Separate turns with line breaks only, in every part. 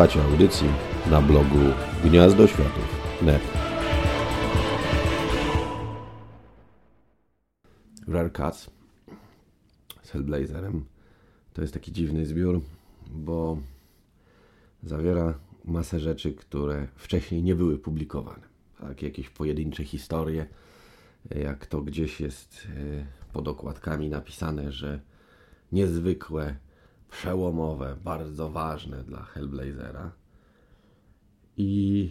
Słuchacie audycji na blogu Gniazdo Światów.net. Rare Cats z Hellblazerem to jest taki dziwny zbiór, bo zawiera masę rzeczy, które wcześniej nie były publikowane. Tak, jakieś pojedyncze historie, jak to gdzieś jest e, pod okładkami napisane, że niezwykłe przełomowe, bardzo ważne dla Hellblazera. I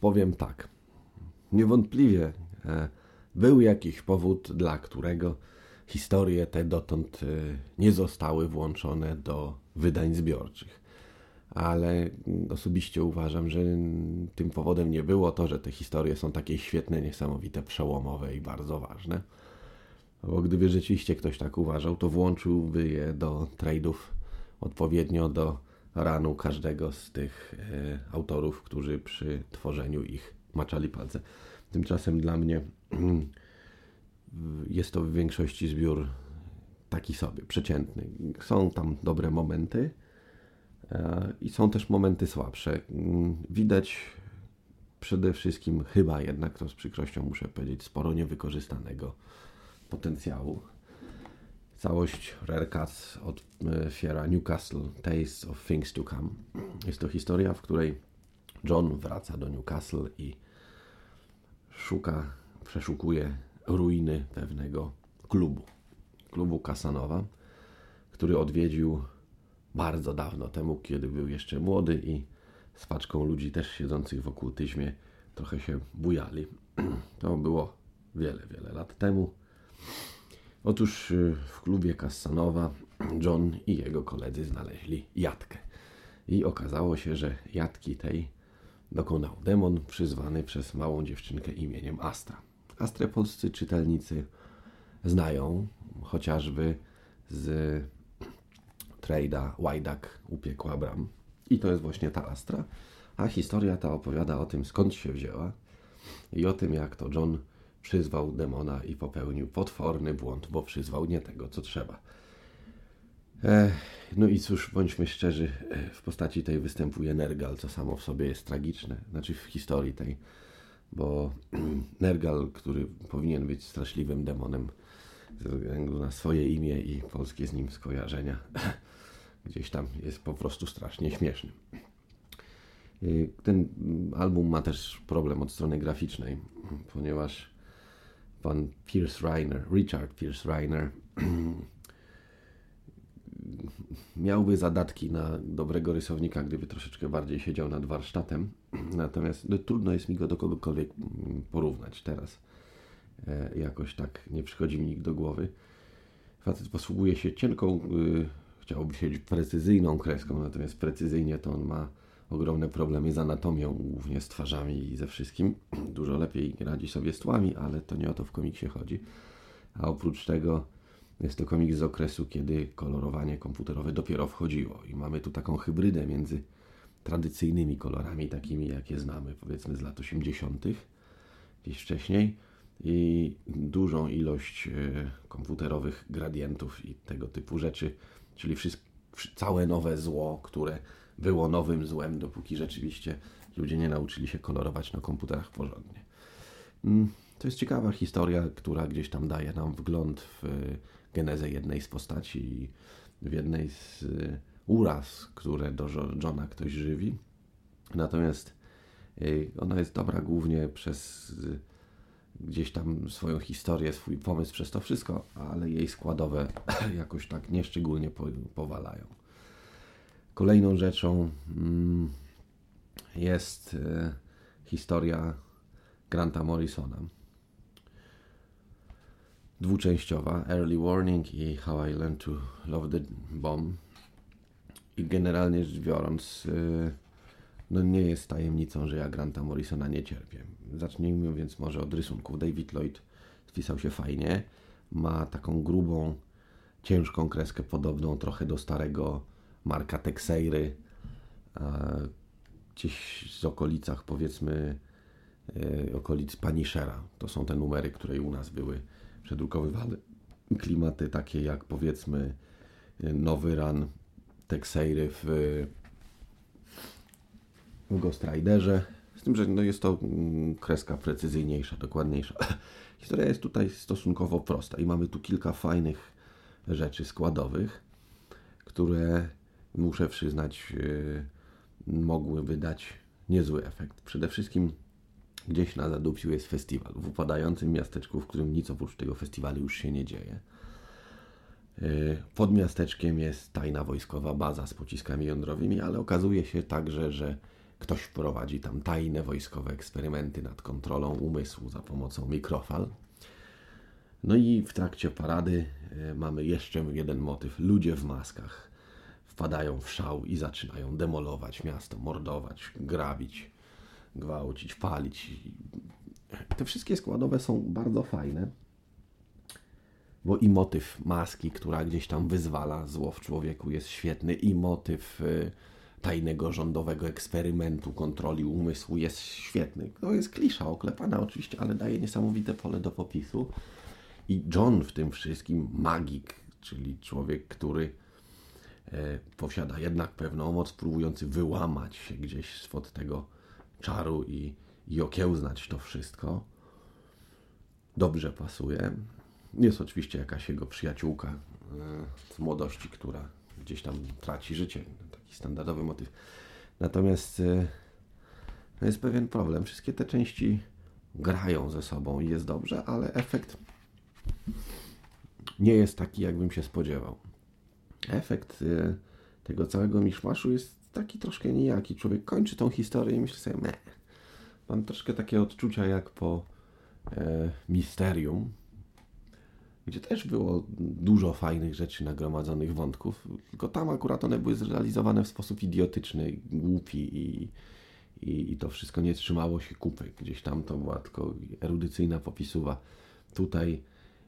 powiem tak. Niewątpliwie e, był jakiś powód, dla którego historie te dotąd e, nie zostały włączone do wydań zbiorczych. Ale osobiście uważam, że tym powodem nie było to, że te historie są takie świetne, niesamowite, przełomowe i bardzo ważne bo gdyby rzeczywiście ktoś tak uważał, to włączyłby je do trade'ów odpowiednio do ranu każdego z tych e, autorów, którzy przy tworzeniu ich maczali palce. Tymczasem dla mnie jest to w większości zbiór taki sobie, przeciętny. Są tam dobre momenty e, i są też momenty słabsze. Widać przede wszystkim, chyba jednak, to z przykrością muszę powiedzieć, sporo niewykorzystanego potencjału. Całość Rare Cats otwiera Newcastle Tales of Things to Come. Jest to historia, w której John wraca do Newcastle i szuka, przeszukuje ruiny pewnego klubu. Klubu Casanowa, który odwiedził bardzo dawno temu, kiedy był jeszcze młody i z paczką ludzi też siedzących w okultyzmie trochę się bujali. To było wiele, wiele lat temu. Otóż y, w klubie Kassanowa John i jego koledzy znaleźli jatkę. I okazało się, że jatki tej dokonał demon przyzwany przez małą dziewczynkę imieniem Astra. Astrę polscy czytelnicy znają chociażby z trada Łajdak upiekła bram. I to jest właśnie ta Astra. A historia ta opowiada o tym, skąd się wzięła i o tym, jak to John przyzwał demona i popełnił potworny błąd, bo przyzwał nie tego, co trzeba. no i cóż, bądźmy szczerzy, w postaci tej występuje Nergal, co samo w sobie jest tragiczne, znaczy w historii tej, bo Nergal, który powinien być straszliwym demonem ze względu na swoje imię i polskie z nim skojarzenia, gdzieś tam jest po prostu strasznie śmieszny. E, ten album ma też problem od strony graficznej, ponieważ pan Pierce Reiner, Richard Pierce Reiner, miałby zadatki na dobrego rysownika, gdyby troszeczkę bardziej siedział nad warsztatem. Natomiast no, trudno jest mi go do kogokolwiek mm, porównać teraz. E, jakoś tak nie przychodzi mi nikt do głowy. Facet posługuje się cienką, y, chciałoby się precyzyjną kreską, natomiast precyzyjnie to on ma ogromne problemy z anatomią, głównie z twarzami i ze wszystkim. Dużo lepiej radzi sobie z tłami, ale to nie o to w komiksie chodzi. A oprócz tego jest to komiks z okresu, kiedy kolorowanie komputerowe dopiero wchodziło i mamy tu taką hybrydę między tradycyjnymi kolorami, takimi jakie znamy, powiedzmy z lat 80., gdzieś wcześniej, i dużą ilość e, komputerowych gradientów i tego typu rzeczy, czyli wszystko, całe nowe zło, które było nowym złem, dopóki rzeczywiście ludzie nie nauczyli się kolorować na komputerach porządnie. Mm, to jest ciekawa historia, która gdzieś tam daje nam wgląd w genezę jednej z postaci i w jednej z y, uraz, które do Johna ktoś żywi. Natomiast y, ona jest dobra głównie przez y, gdzieś tam swoją historię, swój pomysł przez to wszystko, ale jej składowe jakoś tak nieszczególnie powalają. Kolejną rzeczą mm, jest e, historia Granta Morrisona. Dwuczęściowa, Early Warning i How I Learned to Love the Bomb. I generalnie rzecz biorąc, e, no nie jest tajemnicą, że ja Granta Morrisona nie cierpię. Zacznijmy więc może od rysunków. David Lloyd spisał się fajnie. Ma taką grubą, ciężką kreskę podobną trochę do starego Marka Texeiry, gdzieś z okolicach powiedzmy e, okolic Punishera. To są te numery, które u nas były przedrukowywane. Klimaty takie jak powiedzmy Nowy Ran Texeiry w, w Ghost Riderze. Z tym, że no jest to mm, kreska precyzyjniejsza, dokładniejsza. Historia jest tutaj stosunkowo prosta i mamy tu kilka fajnych rzeczy składowych, które muszę przyznać yy, mogłyby dać niezły efekt. Przede wszystkim gdzieś na Zadupiu jest festiwal w upadającym miasteczku, w którym nic oprócz tego festiwalu już się nie dzieje. Yy, pod miasteczkiem jest tajna wojskowa baza z pociskami jądrowymi, ale okazuje się także, że ktoś prowadzi tam tajne wojskowe eksperymenty nad kontrolą umysłu za pomocą mikrofal. No i w trakcie parady yy, mamy jeszcze jeden motyw. Ludzie w maskach wpadają w szał i zaczynają demolować miasto, mordować, grabić, gwałcić, palić. Te wszystkie składowe są bardzo fajne bo i motyw maski, która gdzieś tam wyzwala zło w człowieku jest świetny, i motyw y, tajnego rządowego eksperymentu kontroli umysłu jest świetny. To jest klisza oklepana oczywiście, ale daje niesamowite pole do popisu. I John w tym wszystkim, magik, czyli człowiek, który posiada jednak pewną moc, próbujący wyłamać się gdzieś spod tego czaru i, i okiełznać to wszystko, dobrze pasuje. Jest oczywiście jakaś jego przyjaciółka e, z młodości, która gdzieś tam traci życie. Taki standardowy motyw. Natomiast e, no jest pewien problem. Wszystkie te części grają ze sobą i jest dobrze, ale efekt nie jest taki, jakbym się spodziewał. Efekt e, tego całego miszmaszu jest taki troszkę nijaki. Człowiek kończy tą historię i myśli sobie, meh. Mam troszkę takie odczucia jak po e, Misterium, gdzie też było dużo fajnych rzeczy nagromadzonych wątków, tylko tam akurat one były zrealizowane w sposób idiotyczny, głupi i, i, i to wszystko nie trzymało się kupy. Gdzieś tam to była tylko erudycyjna popisuwa. Tutaj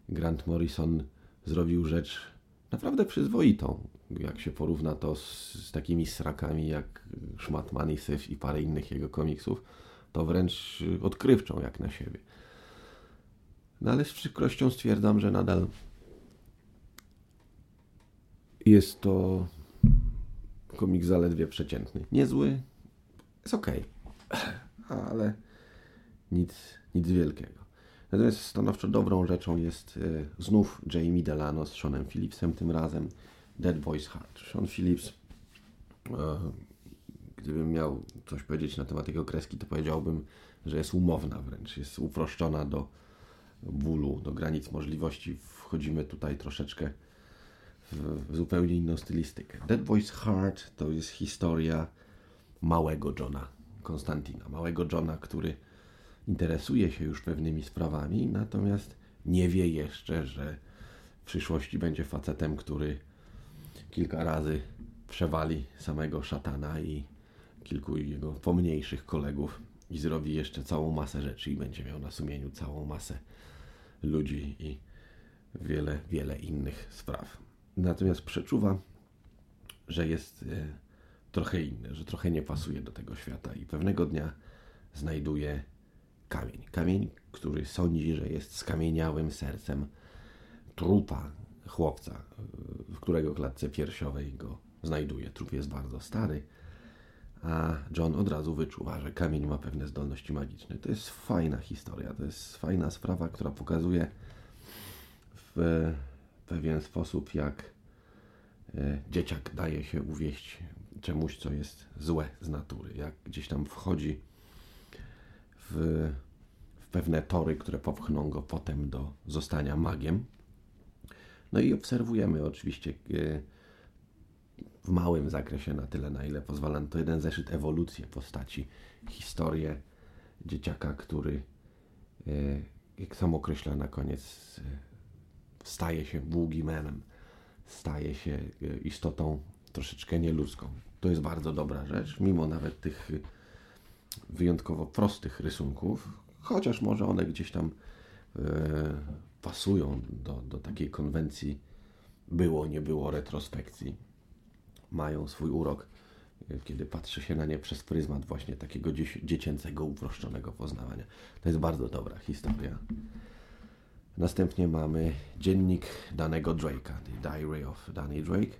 Grant Morrison zrobił rzecz naprawdę przyzwoitą, jak się porówna to z, z takimi srakami jak Szmat Syf i parę innych jego komiksów, to wręcz odkrywczą jak na siebie. No ale z przykrością stwierdzam, że nadal jest to komik zaledwie przeciętny. Niezły, jest ok, ale nic, nic wielkiego. Natomiast stanowczo dobrą rzeczą jest y, znów Jamie Delano z Seanem Phillipsem, tym razem Dead Boy's Heart. Sean Phillips, y, gdybym miał coś powiedzieć na temat jego kreski, to powiedziałbym, że jest umowna wręcz, jest uproszczona do bólu, do granic możliwości. Wchodzimy tutaj troszeczkę w, w zupełnie inną stylistykę. Dead Boy's Heart to jest historia małego Johna Konstantina. Małego Johna, który interesuje się już pewnymi sprawami, natomiast nie wie jeszcze, że w przyszłości będzie facetem, który kilka razy przewali samego szatana i kilku jego pomniejszych kolegów i zrobi jeszcze całą masę rzeczy i będzie miał na sumieniu całą masę ludzi i wiele, wiele innych spraw. Natomiast przeczuwa, że jest e, trochę inny, że trochę nie pasuje do tego świata i pewnego dnia znajduje kamień. Kamień, który sądzi, że jest skamieniałym sercem trupa chłopca, w którego klatce piersiowej go znajduje. Trup jest bardzo stary, a John od razu wyczuwa, że kamień ma pewne zdolności magiczne. To jest fajna historia, to jest fajna sprawa, która pokazuje w pewien sposób, jak e, dzieciak daje się uwieść czemuś, co jest złe z natury, jak gdzieś tam wchodzi w, w pewne tory, które popchną go potem do zostania magiem. No i obserwujemy oczywiście e, w małym zakresie, na tyle, na ile pozwala to jeden zeszyt ewolucję postaci, historię dzieciaka, który, e, jak sam określa na koniec, e, staje się boogiemanem, staje się istotą troszeczkę nieludzką. To jest bardzo dobra rzecz, mimo nawet tych wyjątkowo prostych rysunków, chociaż może one gdzieś tam pasują do, do takiej konwencji było, nie było retrospekcji mają swój urok, e, kiedy patrzy się na nie przez pryzmat właśnie takiego dziecięcego, uproszczonego poznawania. To jest bardzo dobra historia. Następnie mamy dziennik danego Drake'a, The Diary of Danny Drake.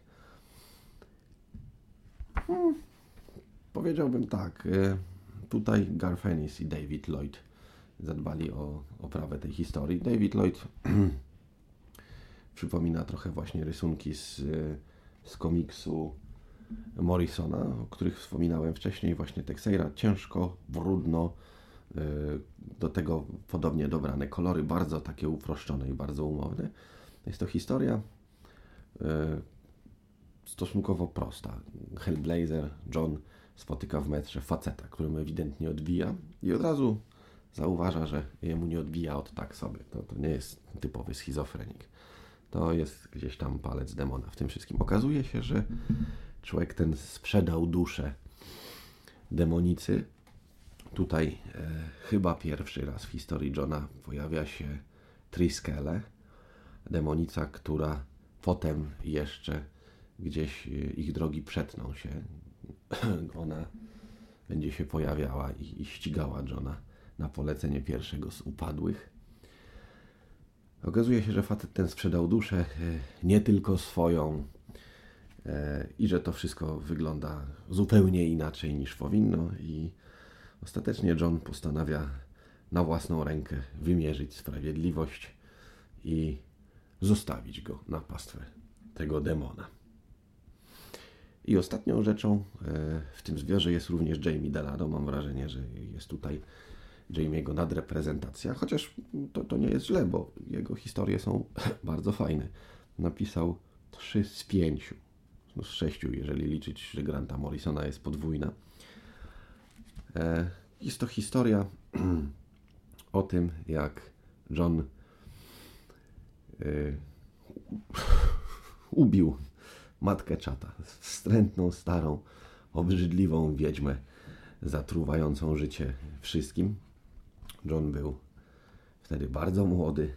Hmm, powiedziałbym tak. E, tutaj Garfenis i David Lloyd zadbali o oprawę tej historii. David Lloyd przypomina trochę właśnie rysunki z, z komiksu Morrisona, o których wspominałem wcześniej, właśnie Texeira. Ciężko, brudno, e, do tego podobnie dobrane kolory, bardzo takie uproszczone i bardzo umowne. Jest to historia e, stosunkowo prosta. Hellblazer, John spotyka w metrze faceta, którym ewidentnie odbija i od razu zauważa, że jemu nie odbija od tak sobie. To, to nie jest typowy schizofrenik. To jest gdzieś tam palec demona w tym wszystkim. Okazuje się, że człowiek ten sprzedał duszę demonicy. Tutaj e, chyba pierwszy raz w historii Johna pojawia się Triskele, demonica, która potem jeszcze gdzieś e, ich drogi przetną się. Ona będzie się pojawiała i, i ścigała Johna na polecenie pierwszego z upadłych. Okazuje się, że facet ten sprzedał duszę, e, nie tylko swoją, e, i że to wszystko wygląda zupełnie inaczej niż powinno. I ostatecznie John postanawia na własną rękę wymierzyć sprawiedliwość i zostawić go na pastwę tego demona. I ostatnią rzeczą e, w tym zbiorze jest również Jamie Delano. Mam wrażenie, że jest tutaj Jamie'ego nadreprezentacja, chociaż to, to nie jest źle, bo jego historie są bardzo fajne. Napisał trzy z pięciu, no z sześciu, jeżeli liczyć, że Granta Morrisona jest podwójna. E, jest to historia o tym, jak John e, ubił matkę czata, wstrętną, starą, obrzydliwą wiedźmę, zatruwającą życie wszystkim. John był wtedy bardzo młody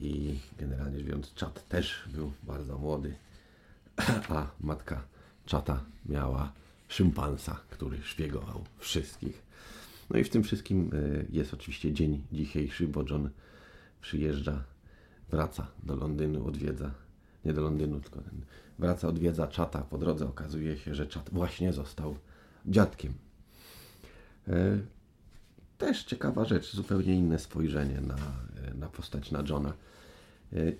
i generalnie rzecz biorąc czat też był bardzo młody, a matka czata miała szympansa, który szpiegował wszystkich. No i w tym wszystkim e, jest oczywiście dzień dzisiejszy, bo John przyjeżdża, wraca do Londynu, odwiedza, nie do Londynu, tylko wraca, odwiedza czata. Po drodze okazuje się, że czat właśnie został dziadkiem. Też ciekawa rzecz, zupełnie inne spojrzenie na, na postać, na Johna. E,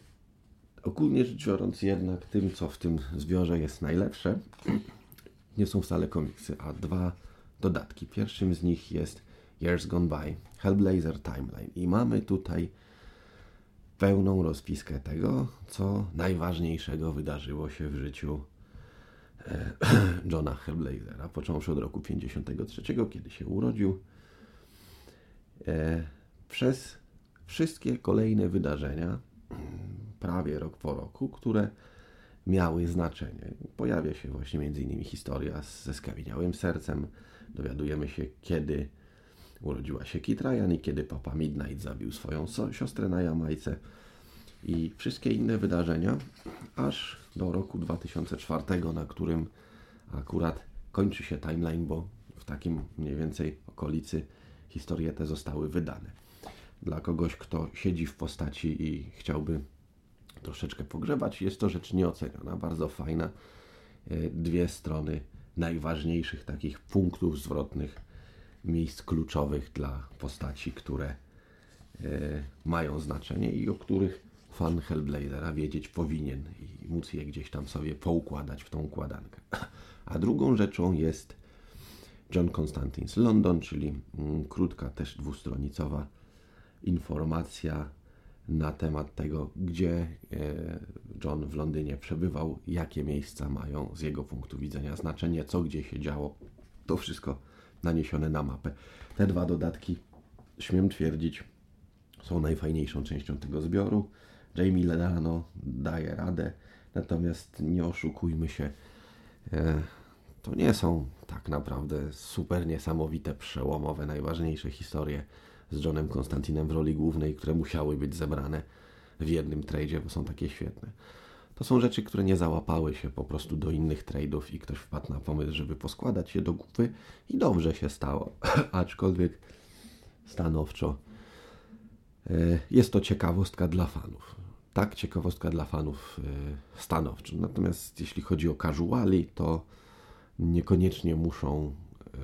ogólnie rzecz biorąc, jednak tym, co w tym zbiorze jest najlepsze, nie są wcale komiksy, a dwa dodatki. Pierwszym z nich jest Years Gone By, Hellblazer Timeline. I mamy tutaj pełną rozpiskę tego, co najważniejszego wydarzyło się w życiu e, Johna Hellblazera, począwszy od roku 53, kiedy się urodził, przez wszystkie kolejne wydarzenia, prawie rok po roku, które miały znaczenie. Pojawia się właśnie innymi historia ze skamieniałym sercem. Dowiadujemy się, kiedy urodziła się Kit Ryan i kiedy Papa Midnight zabił swoją siostrę na Jamajce i wszystkie inne wydarzenia, aż do roku 2004, na którym akurat kończy się timeline, bo w takim mniej więcej okolicy historie te zostały wydane. Dla kogoś, kto siedzi w postaci i chciałby troszeczkę pogrzebać, jest to rzecz nieoceniona, bardzo fajna. E, dwie strony najważniejszych takich punktów zwrotnych, miejsc kluczowych dla postaci, które e, mają znaczenie i o których fan Hellblazera wiedzieć powinien i móc je gdzieś tam sobie poukładać w tą układankę. A drugą rzeczą jest John Constantine's London, czyli mm, krótka, też dwustronicowa informacja na temat tego, gdzie e, John w Londynie przebywał, jakie miejsca mają z jego punktu widzenia znaczenie, co gdzie się działo. To wszystko naniesione na mapę. Te dwa dodatki, śmiem twierdzić, są najfajniejszą częścią tego zbioru. Jamie Ledano daje radę, natomiast nie oszukujmy się. E, to nie są tak naprawdę super niesamowite, przełomowe, najważniejsze historie z Johnem Konstantinem w roli głównej, które musiały być zebrane w jednym tradzie, bo są takie świetne. To są rzeczy, które nie załapały się po prostu do innych tradeów i ktoś wpadł na pomysł, żeby poskładać je do kupy i dobrze się stało. Aczkolwiek stanowczo e, jest to ciekawostka dla fanów. Tak, ciekawostka dla fanów e, stanowczo. Natomiast jeśli chodzi o casuali, to niekoniecznie muszą e,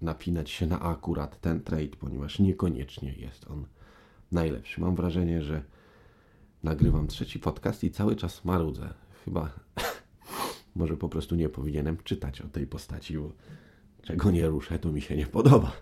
napinać się na akurat ten trade, ponieważ niekoniecznie jest on najlepszy. Mam wrażenie, że nagrywam trzeci podcast i cały czas marudzę. Chyba może po prostu nie powinienem czytać o tej postaci, bo czego nie ruszę, to mi się nie podoba.